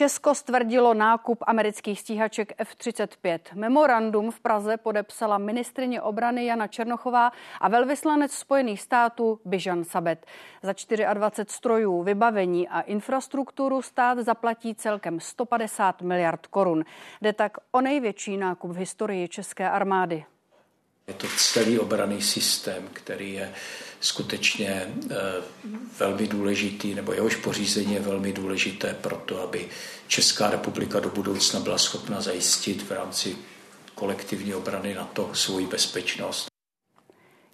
Česko stvrdilo nákup amerických stíhaček F-35. Memorandum v Praze podepsala ministrině obrany Jana Černochová a velvyslanec Spojených států Bižan Sabet. Za 24 strojů, vybavení a infrastrukturu stát zaplatí celkem 150 miliard korun. Jde tak o největší nákup v historii české armády. Je to celý obraný systém, který je skutečně eh, velmi důležitý, nebo jehož pořízení je velmi důležité pro to, aby Česká republika do budoucna byla schopna zajistit v rámci kolektivní obrany na to svoji bezpečnost.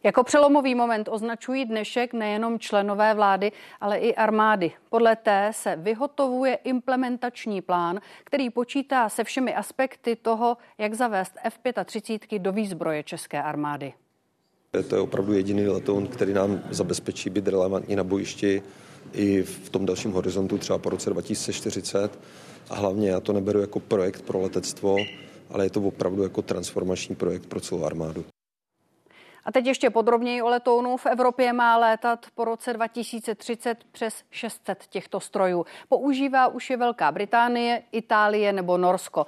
Jako přelomový moment označují dnešek nejenom členové vlády, ale i armády. Podle té se vyhotovuje implementační plán, který počítá se všemi aspekty toho, jak zavést F-35 do výzbroje české armády. To je opravdu jediný letoun, který nám zabezpečí být relevantní na bojišti i v tom dalším horizontu, třeba po roce 2040. A hlavně já to neberu jako projekt pro letectvo, ale je to opravdu jako transformační projekt pro celou armádu. A teď ještě podrobněji o letounu. V Evropě má létat po roce 2030 přes 600 těchto strojů. Používá už je Velká Británie, Itálie nebo Norsko.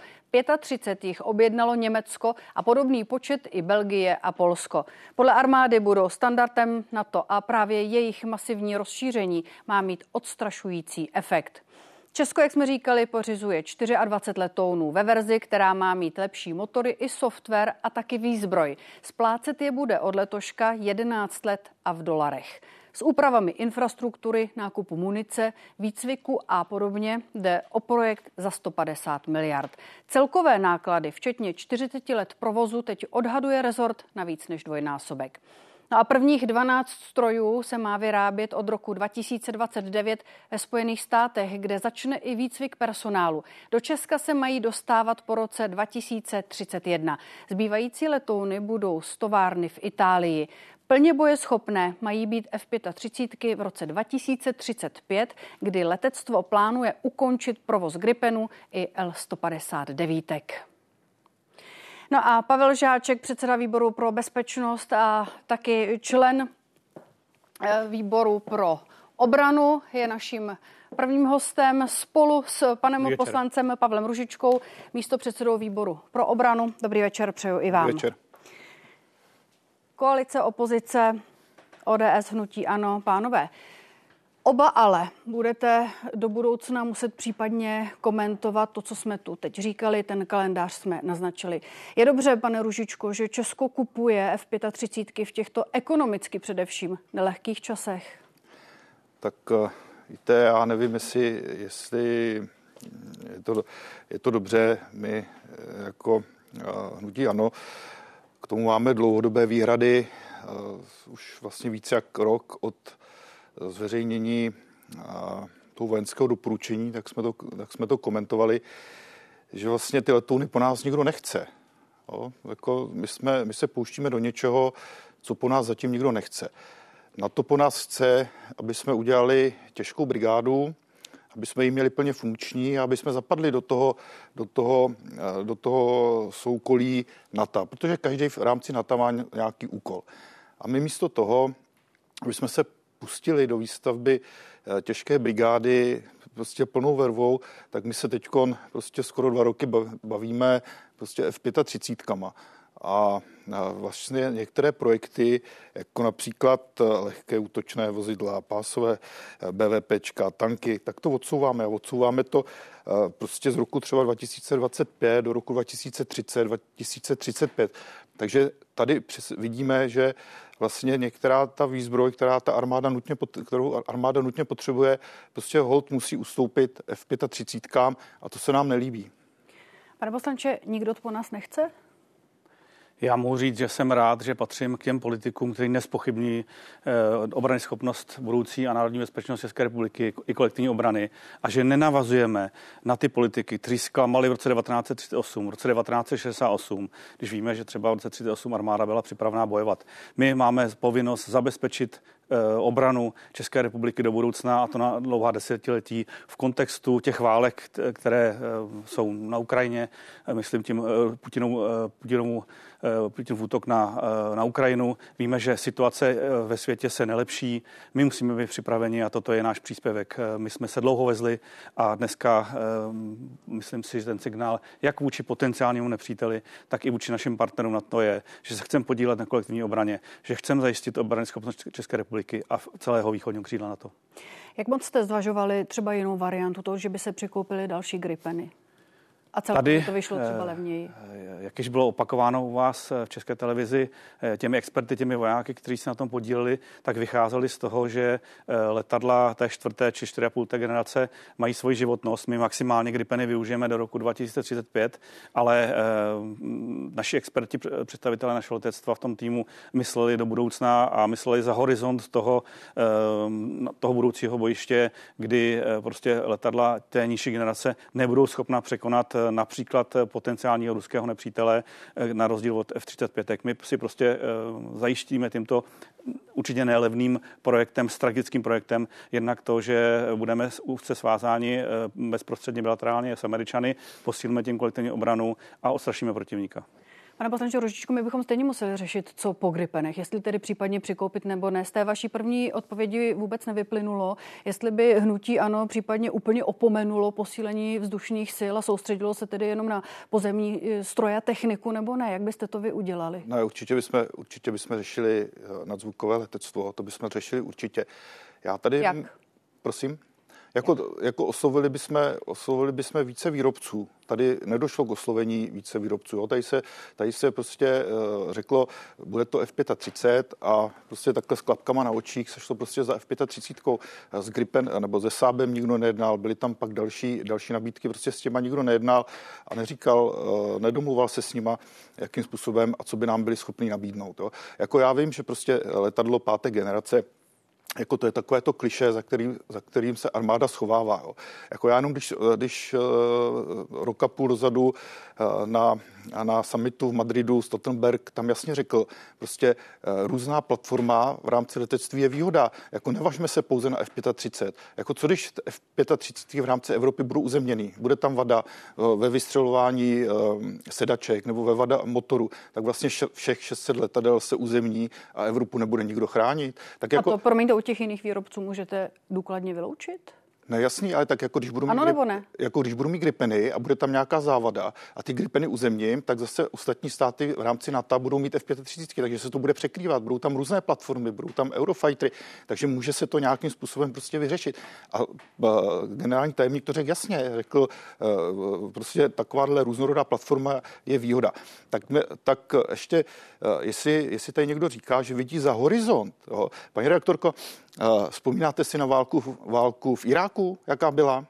35 jich objednalo Německo a podobný počet i Belgie a Polsko. Podle armády budou standardem NATO a právě jejich masivní rozšíření má mít odstrašující efekt. Česko, jak jsme říkali, pořizuje 24 letounů ve verzi, která má mít lepší motory i software a taky výzbroj. Splácet je bude od letoška 11 let a v dolarech. S úpravami infrastruktury, nákupu munice, výcviku a podobně jde o projekt za 150 miliard. Celkové náklady, včetně 40 let provozu, teď odhaduje rezort na víc než dvojnásobek. No a prvních 12 strojů se má vyrábět od roku 2029 ve Spojených státech, kde začne i výcvik personálu. Do Česka se mají dostávat po roce 2031. Zbývající letouny budou stovárny v Itálii. Plně bojeschopné mají být F-35 v roce 2035, kdy letectvo plánuje ukončit provoz Gripenu i L-159. No a Pavel Žáček, předseda výboru pro bezpečnost a taky člen eh, výboru pro obranu, je naším prvním hostem spolu s panem Dobrý poslancem Pavlem Ružičkou, místo předsedou výboru pro obranu. Dobrý večer, přeju i vám. Dobrý večer. Koalice, opozice, ODS, hnutí, ano, pánové. Oba ale budete do budoucna muset případně komentovat to, co jsme tu teď říkali, ten kalendář jsme naznačili. Je dobře, pane Ružičko, že Česko kupuje F-35 v těchto ekonomicky především nelehkých časech? Tak eh, víte, já nevím, jestli, jestli je, to, je to dobře. My eh, jako eh, hnutí ano, k tomu máme dlouhodobé výhrady, už vlastně více jak rok od zveřejnění toho vojenského doporučení, tak jsme, to, tak jsme to komentovali, že vlastně ty letouny po nás nikdo nechce. Jo? Jako my, jsme, my se pouštíme do něčeho, co po nás zatím nikdo nechce. Na to po nás chce, aby jsme udělali těžkou brigádu, aby jsme ji měli plně funkční a aby jsme zapadli do toho, do toho, do toho soukolí NATO, protože každý v rámci NATO má nějaký úkol. A my místo toho, aby jsme se pustili do výstavby eh, těžké brigády prostě plnou vervou, tak my se teď prostě skoro dva roky bavíme prostě F-35. A vlastně některé projekty, jako například eh, lehké útočné vozidla, pásové eh, BVPčka, tanky, tak to odsouváme. A odsouváme to prostě z roku třeba 2025 do roku 2030, 2035. Takže tady vidíme, že vlastně některá ta výzbroj, která ta armáda nutně, kterou armáda nutně potřebuje, prostě hold musí ustoupit F-35 a to se nám nelíbí. Pane poslanče, nikdo to po nás nechce? Já mohu říct, že jsem rád, že patřím k těm politikům, kteří nespochybní eh, obrany schopnost budoucí a národní bezpečnost České republiky i kolektivní obrany a že nenavazujeme na ty politiky, kteří zklamali v roce 1938, v roce 1968, když víme, že třeba v roce 1938 armáda byla připravená bojovat. My máme povinnost zabezpečit obranu České republiky do budoucna a to na dlouhá desetiletí v kontextu těch válek, které jsou na Ukrajině, myslím tím Putinovu Eh, Putinův útok na, eh, na Ukrajinu. Víme, že situace eh, ve světě se nelepší. My musíme být připraveni a toto je náš příspěvek. My jsme se dlouho vezli a dneska myslím si, že ten signál jak vůči potenciálnímu nepříteli, tak i vůči našim partnerům na to je, že se chceme podílet na kolektivní obraně, že chceme zajistit obrany schopnost České republiky a celého východního křídla na to. Jak moc jste zvažovali třeba jinou variantu toho, že by se přikoupily další gripeny? A celkově Tady, to vyšlo třeba eh, levněji. Jak již bylo opakováno u vás eh, v České televizi, eh, těmi experty, těmi vojáky, kteří se na tom podíleli, tak vycházeli z toho, že letadla té čtvrté či čtyři a půl generace mají svoji životnost. My maximálně Gripeny využijeme do roku 2035, ale naši experti, představitelé našeho letectva v tom týmu mysleli do budoucna a mysleli za horizont toho, toho budoucího bojiště, kdy prostě letadla té nižší generace nebudou schopna překonat například potenciálního ruského nepřítele eh, na rozdíl od F-35. My si prostě eh, zajištíme tímto určitě nelevným projektem, strategickým projektem, jednak to, že budeme úzce svázáni eh, bezprostředně bilaterálně s Američany, posílíme tím kolektivní obranu a ostrašíme protivníka. Pane poslanče Rožičku, my bychom stejně museli řešit, co po gripenech, jestli tedy případně přikoupit nebo ne. Z té vaší první odpovědi vůbec nevyplynulo, jestli by hnutí ano případně úplně opomenulo posílení vzdušných sil a soustředilo se tedy jenom na pozemní eh, stroje a techniku nebo ne. Jak byste to vy udělali? No, určitě bychom, určitě bychom řešili eh, nadzvukové letectvo, to bychom řešili určitě. Já tady... Jak? Prosím? Jako, jako oslovili, bychom, oslovili bychom více výrobců. Tady nedošlo k oslovení více výrobců. Jo. Tady, se, tady se prostě uh, řeklo, bude to F35 a prostě takhle s klapkama na očích se šlo prostě za F35 s Gripen nebo se Sábem nikdo nejednal. Byly tam pak další, další nabídky, prostě s těma nikdo nejednal a neříkal, uh, nedomluval se s nima, jakým způsobem a co by nám byli schopni nabídnout. Jo. Jako já vím, že prostě letadlo páté generace jako to je takové to kliše, za kterým, za kterým se armáda schovává. Jo. Jako já jenom, když, když uh, roka půl dozadu uh, na, na summitu v Madridu Stoltenberg tam jasně řekl, prostě uh, různá platforma v rámci letectví je výhoda. Jako nevažme se pouze na F-35. Jako co když F-35 v rámci Evropy budou uzemněný? Bude tam vada uh, ve vystřelování uh, sedaček nebo ve vada motoru, tak vlastně všech 600 letadel se uzemní a Evropu nebude nikdo chránit. Tak jako, a to, promiňte, u těch jiných výrobců můžete důkladně vyloučit? Ne, jasný, ale tak jako když budu mít, ano, nebo ne? jako když budu mít gripeny a bude tam nějaká závada a ty gripeny uzemním, tak zase ostatní státy v rámci NATO budou mít F-35, takže se to bude překrývat. Budou tam různé platformy, budou tam Eurofightery, takže může se to nějakým způsobem prostě vyřešit. A, a generální tajemník to řekl jasně, řekl, a, e, prostě takováhle různorodá platforma je výhoda. Tak, tak ještě, a, e, jestli, jestli tady někdo říká, že vidí za horizont, jo, paní redaktorko, Vzpomínáte si na válku, válku v Iráku, jaká byla?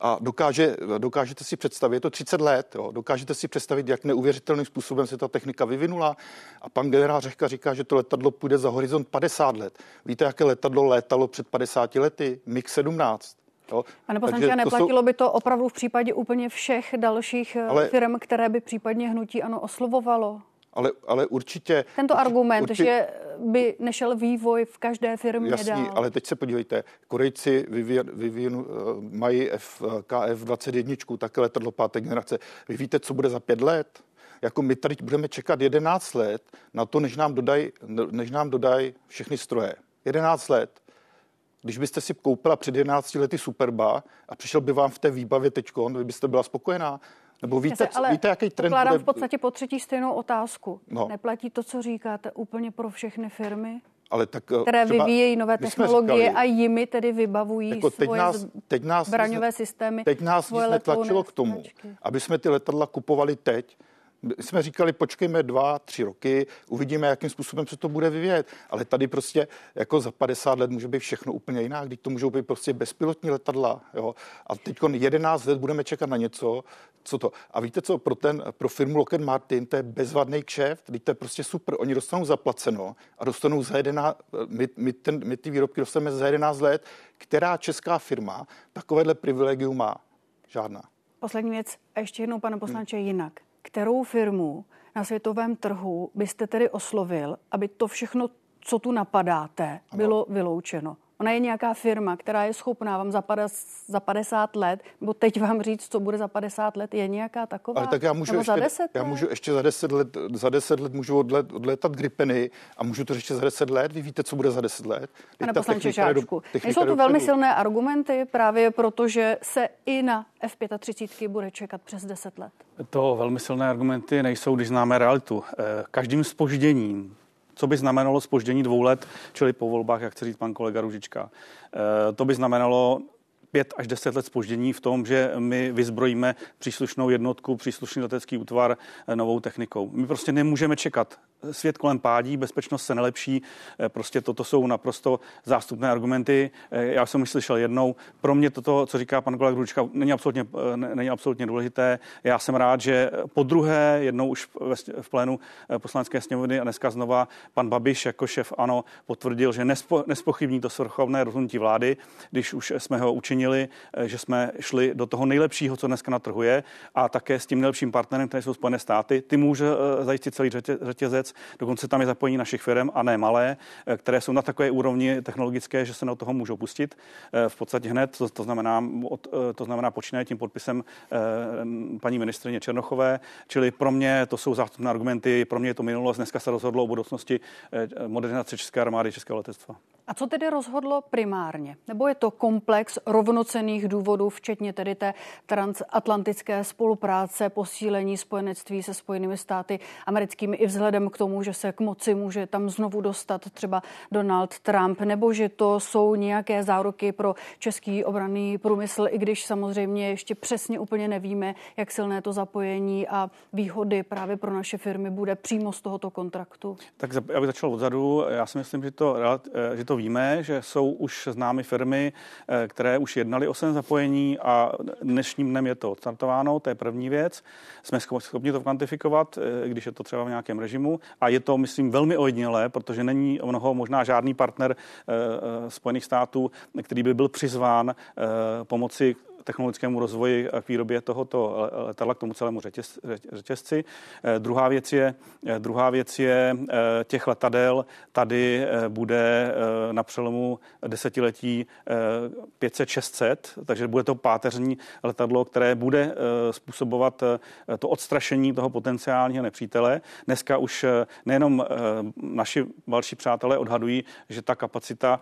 A dokáže, dokážete si představit, je to 30 let, jo, dokážete si představit, jak neuvěřitelným způsobem se ta technika vyvinula. A pan generál Řehka říká, že to letadlo půjde za horizont 50 let. Víte, jaké letadlo létalo před 50 lety? MiG-17. Jo? Pane poslanče, a neplatilo jsou... by to opravdu v případě úplně všech dalších eh, Ale... firm, které by případně hnutí ano oslovovalo? Ale, ale určitě... Tento argument, určitě, že by nešel vývoj v každé firmě jasný, dál. ale teď se podívejte, Korejci vyvíjen, vyvíjen, eh, mají KF-21, také letadlo páté generace. Vy víte, co bude za pět let? Jako my tady budeme čekat 11 let na to, než nám dodají než nám dodaj všechny stroje. 11 let. Když byste si koupila před 11 lety Superba a přišel by vám v té výbavě teď, vy byste byla spokojená. Nebo víte, ale víte jaký trend bude... v podstatě po třetí stejnou otázku. No. Neplatí to, co říkáte, úplně pro všechny firmy? ale tak, eh, které vyvíjejí nové technologie říkali, a jimi tedy vybavují jako teď svoje nás, teď nás zbraňové systémy. Teď nás nic netlačilo k tomu, aby jsme ty letadla kupovali teď, jsme říkali, počkejme dva, tři roky, uvidíme, jakým způsobem se to bude vyvíjet. Ale tady prostě jako za 50 let může být všechno úplně jinak, když to můžou být prostě bezpilotní letadla. Jo? A teď 11 let budeme čekat na něco, co to. A víte co, pro, ten, pro firmu Lockheed Martin to je bezvadný kšeft, teď to je prostě super. Oni dostanou zaplaceno a dostanou za 11, my, my, ten, my ty výrobky dostaneme za 11 let. Která česká firma takovéhle privilegium má? Žádná. Poslední věc, a ještě jednou, pane poslanče, hmm. jinak kterou firmu na světovém trhu byste tedy oslovil, aby to všechno, co tu napadáte, bylo vyloučeno. Ona je nějaká firma, která je schopná vám za, za 50 let, nebo teď vám říct, co bude za 50 let, je nějaká taková? Ale tak já můžu, ještě, za 10 let? já můžu ještě za 10 let, za 10 let můžu odlet, odletat gripeny a můžu to ještě za 10 let. Vy víte, co bude za 10 let? Pane poslanče Žáčku, jsou to velmi silné argumenty právě proto, že se i na F-35 bude čekat přes 10 let. To velmi silné argumenty nejsou, když známe realitu. Eh, každým spožděním co by znamenalo spoždění dvou let, čili po volbách, jak chce říct pan kolega Ružička. Eh, to by znamenalo pět až deset let spoždění v tom, že my vyzbrojíme příslušnou jednotku, příslušný letecký útvar eh, novou technikou. My prostě nemůžeme čekat svět kolem pádí, bezpečnost se nelepší, eh, prostě toto jsou naprosto zástupné argumenty. Eh, já jsem už slyšel jednou, pro mě toto, co říká pan kolega Ručka, není absolutně, eh, není absolutně důležité. Já jsem rád, že po druhé, jednou už v plénu poslanecké sněmovny a dneska znova pan Babiš jako šef ANO potvrdil, že nespo, nespochybní to svrchovné rozhodnutí vlády, když už jsme ho učinili, že jsme šli do toho nejlepšího, co dneska na trhu je a také s tím nejlepším partnerem, který jsou Spojené státy. Ty může zajistit celý řetězec Dokonce tam je zapojení našich firm a ne malé, eh, které jsou na takové úrovni technologické, že se na toho můžou pustit eh, v podstatě hned. To, to, znamená, eh, to znamená počínaje tím podpisem paní ministrině Černochové. Čili pro mě to jsou zástupné argumenty, pro mě je to minulost. Dneska se rozhodlo o budoucnosti modernizace České armády, Českého letectva. A co tedy rozhodlo primárně? Nebo je to komplex rovnocených důvodů, včetně tedy té transatlantické spolupráce, posílení spojenectví se Spojenými státy americkými i vzhledem k tomu, že se k moci může tam znovu dostat třeba Donald Trump, nebo že to jsou nějaké záruky pro český obranný průmysl, i když samozřejmě ještě přesně úplně nevíme, jak silné to zapojení a výhody právě pro naše firmy bude přímo z tohoto kontraktu. Tak já bych začal odzadu. Já si myslím, že to, eh, že to víme, že jsou už známy firmy, eh, které už jednali o svém zapojení a dnešním dnem je to odstartováno, to je první věc. Jsme schopni to kvantifikovat, eh, když je to třeba v nějakém režimu a je to, myslím, velmi ojedinělé, protože není mnoho, možná žádný partner Spojených států, který by byl přizván pomoci technologickému rozvoji a k výrobě tohoto letadla, k tomu celému řetěz, řetězci. Eh, druhá věc je, eh, druhá věc je eh, těch letadel tady bude na přelomu desetiletí 500-600, takže bude to páteřní letadlo, které bude způsobovat to odstrašení toho potenciálního nepřítele. Dneska už nejenom naši další přátelé odhadují, že ta kapacita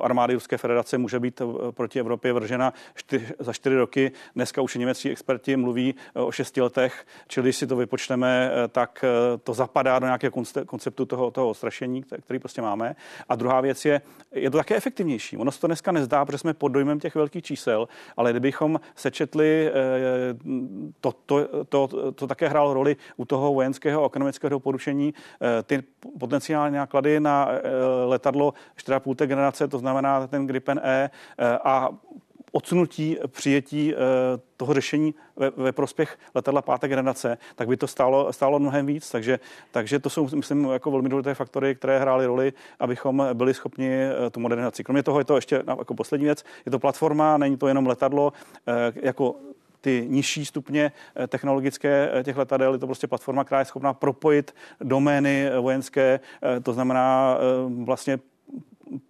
armády Ruské federace může být proti Evropě vržena čtyř, za čtyři roky. Dneska už němecí experti mluví eh, o šesti letech, čili když si to vypočteme, eh, tak eh, to zapadá do nějakého konceptu toho, toho ostrašení, který prostě máme. A druhá věc je, je to také efektivnější. Ono se to dneska nezdá, protože jsme pod dojmem těch velkých čísel, ale kdybychom sečetli, to, to, to, to, to také hrálo roli u toho vojenského a ekonomického porušení, ty potenciální náklady na letadlo 4,5 generace, to znamená ten Gripen E a odsunutí přijetí eh, toho řešení ve, ve prospěch letadla páté generace, tak by to stálo, stálo mnohem víc. Takže, takže to jsou, myslím, jako velmi důležité faktory, které hrály roli, abychom byli schopni eh, tu modernizaci. Kromě toho je to ještě jako poslední věc, je to platforma, není to jenom letadlo, eh, jako ty nižší stupně technologické těch letadel. Je to prostě platforma, která je schopná propojit domény vojenské, to znamená vlastně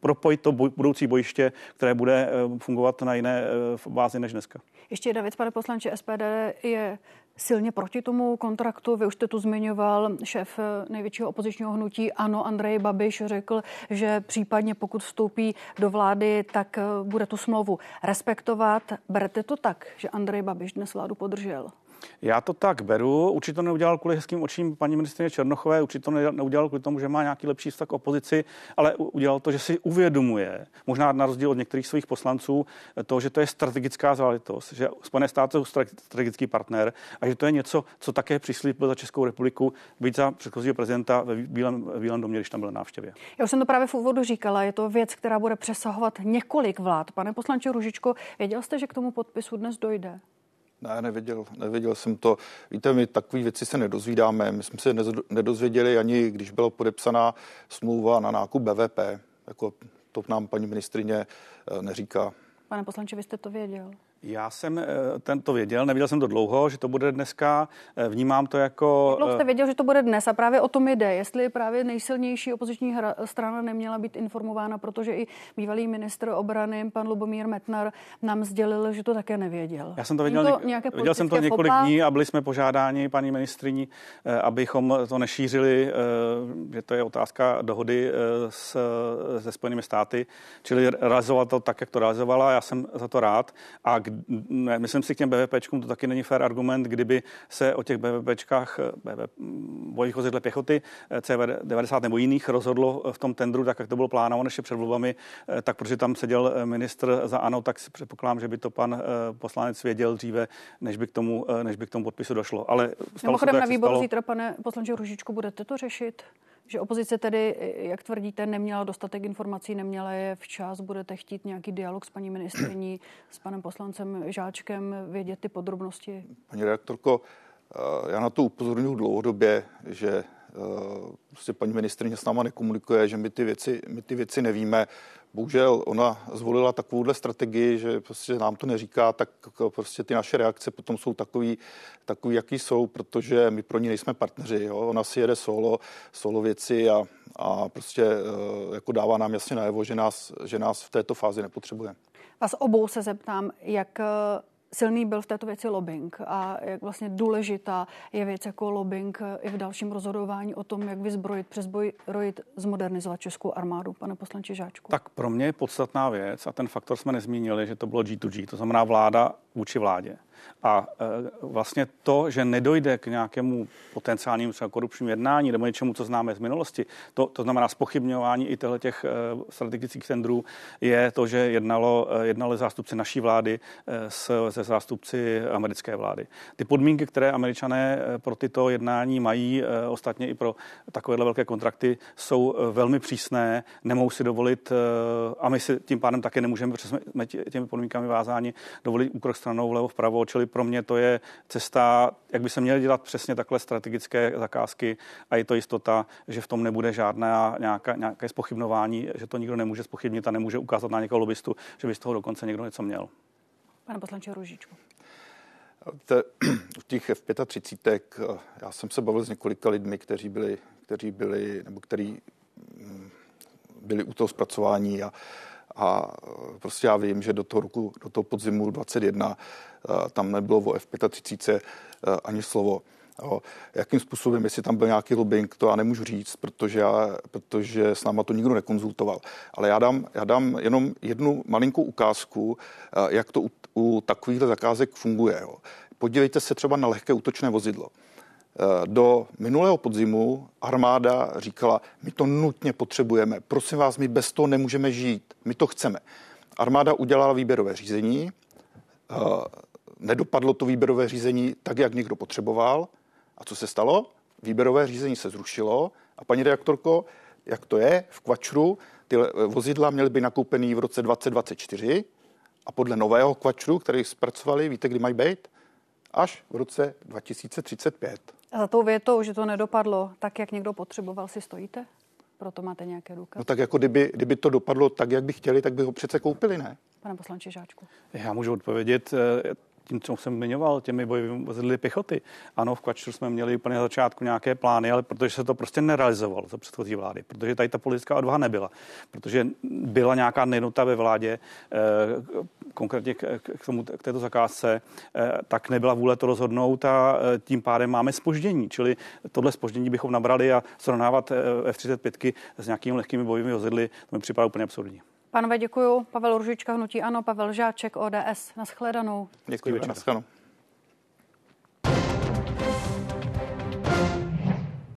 propojit to budoucí bojiště, které bude eh, fungovat na jiné eh, bázi než dneska. Ještě jedna věc, pane poslanče, SPD je silně proti tomu kontraktu. Vy už jste tu zmiňoval, šéf eh, největšího opozičního hnutí Ano, Andrej Babiš řekl, že případně pokud vstoupí do vlády, tak bude tu smlouvu respektovat. Berete to tak, že Andrej Babiš dnes vládu podržel? Já to tak beru. Určitě to neudělal kvůli hezkým očím paní ministrině Černochové, určitě to neudělal kvůli tomu, že má nějaký lepší vztah k opozici, ale udělal to, že si uvědomuje, možná na rozdíl od některých svých poslanců, to, že to je strategická záležitost, že Spojené státy jsou strategický partner a že to je něco, co také přislíbil za Českou republiku být za předchozího prezidenta ve Bílém, Bílém domě, když tam byl návštěvě. Já už jsem to právě v úvodu říkala, je to věc, která bude přesahovat několik vlád. Pane poslanče Ružičko, věděl jste, že k tomu podpisu dnes dojde? Ne, nevěděl, nevěděl jsem to. Víte, my takové věci se nedozvídáme. My jsme se nedozvěděli ani, když byla podepsaná smlouva na nákup BVP. Jako to nám paní ministrině eh, neříká. Pane poslanče, vy jste to věděl? Já jsem tento věděl, nevěděl jsem to dlouho, že to bude dneska. Vnímám to jako... Jak jste věděl, že to bude dnes a právě o tom jde. Jestli právě nejsilnější opoziční hra, strana neměla být informována, protože i bývalý ministr obrany, pan Lubomír Metnar, nám sdělil, že to také nevěděl. Já jsem to věděl, to něk- věděl jsem to několik fopa? dní a byli jsme požádáni paní ministriní, abychom to nešířili, že to je otázka dohody s, se Spojenými státy, čili realizovat to tak, jak to realizovala. Já jsem za to rád a ne, myslím si k těm BVPčkům, to taky není fair argument, kdyby se o těch BVPčkách, BV, bojích vozidle pěchoty, CV90 nebo jiných rozhodlo v tom tendru, tak jak to bylo plánováno ještě před volbami, tak protože tam seděl ministr za ANO, tak si předpokládám, že by to pan poslanec věděl dříve, než by k tomu, než by k tomu podpisu došlo. Ale stalo se to, na výboru zítra, pane poslanče Ružičku, budete to řešit? Že opozice tedy, jak tvrdíte, neměla dostatek informací, neměla je včas. Budete chtít nějaký dialog s paní ministriní, s panem poslancem Žáčkem, vědět ty podrobnosti? Paní redaktorko, eh, já na to upozorňuji dlouhodobě, že eh, prostě paní ministrině s náma nekomunikuje, že my ty věci, my ty věci nevíme. Bohužel ona zvolila takovouhle strategii, že prostě nám to neříká, tak prostě ty naše reakce potom jsou takový, takový jaký jsou, protože my pro ní nejsme partneři. Jo? Ona si jede solo, solo věci a, a prostě eh, jako dává nám jasně najevo, že nás, že nás v této fázi nepotřebuje. Vás obou se zeptám, jak silný byl v této věci lobbying a jak vlastně důležitá je věc jako lobbying i v dalším rozhodování o tom, jak vyzbrojit, přezbrojit, zmodernizovat českou armádu, pane poslanče Žáčku? Tak pro mě je podstatná věc a ten faktor jsme nezmínili, že to bylo G2G, to znamená vláda vůči vládě. A e, vlastně to, že nedojde k nějakému potenciálnímu třeba korupčnímu jednání nebo něčemu, co známe z minulosti, to, to znamená spochybňování i těchto těch e, strategických tendrů, je to, že jednalo, e, jednali zástupci naší vlády s, se zástupci americké vlády. Ty podmínky, které američané pro tyto jednání mají, ostatně i pro takovéhle velké kontrakty, jsou velmi přísné, nemohou si dovolit, a my si tím pádem také nemůžeme, protože jsme těmi podmínkami vázáni, dovolit úkrok stranou vlevo vpravo, čili pro mě to je cesta, jak by se měly dělat přesně takhle strategické zakázky a je to jistota, že v tom nebude žádná nějaká, nějaké spochybnování, že to nikdo nemůže spochybnit a nemůže ukázat na někoho lobbystu, že by z toho dokonce někdo něco měl. Pane poslanče Ružičku. U těch F-35 já jsem se bavil s několika lidmi, kteří byli, kteří byli nebo kteří mm, byli u toho zpracování a a prostě já vím, že do toho roku, do toho podzimu 21 eh, tam nebylo o F-35 eh, ani slovo. Jo. Jakým způsobem, jestli tam byl nějaký lobbying, to já nemůžu říct, protože, já, protože s náma to nikdo nekonzultoval. Ale já dám, já dám jenom jednu malinkou ukázku, jak to u, u takovýchhle zakázek funguje. Jo. Podívejte se třeba na lehké útočné vozidlo. Eh, do minulého podzimu armáda říkala, my to nutně potřebujeme, prosím vás, my bez toho nemůžeme žít, my to chceme. Armáda udělala výběrové řízení, eh, nedopadlo to výběrové řízení tak, jak někdo potřeboval. A co se stalo? Výběrové řízení se zrušilo a paní redaktorko, jak to je v Kvačru, ty vozidla měly být nakoupený v roce 2024 a podle nového Kvačru, který zpracovali, víte, kdy mají být? Až v roce 2035. A za tou větou, že to nedopadlo tak, jak někdo potřeboval, si stojíte? Proto máte nějaké důkazy? No tak jako kdyby, kdyby to dopadlo tak, jak by chtěli, tak by ho přece koupili, ne? Pane poslanče Žáčku. Já můžu odpovědět eh, tím, co jsem zmiňoval, těmi bojovými vozidly pěchoty. Ano, v Kvačru jsme měli úplně na začátku nějaké plány, ale protože se to prostě nerealizovalo za předchozí vlády, protože tady ta politická odvaha nebyla, protože byla nějaká nenota ve vládě, eh, konkrétně k, k, tomu, k této zakázce, eh, tak nebyla vůle to rozhodnout a eh, tím pádem máme spoždění. Čili tohle spoždění bychom nabrali a srovnávat F-35 s nějakými lehkými bojovými vozidly, to mi připadá úplně absurdní. Pánové, děkuji. Pavel Ružička, Hnutí Ano, Pavel Žáček, ODS. Naschledanou. Děkuji, naschledanou.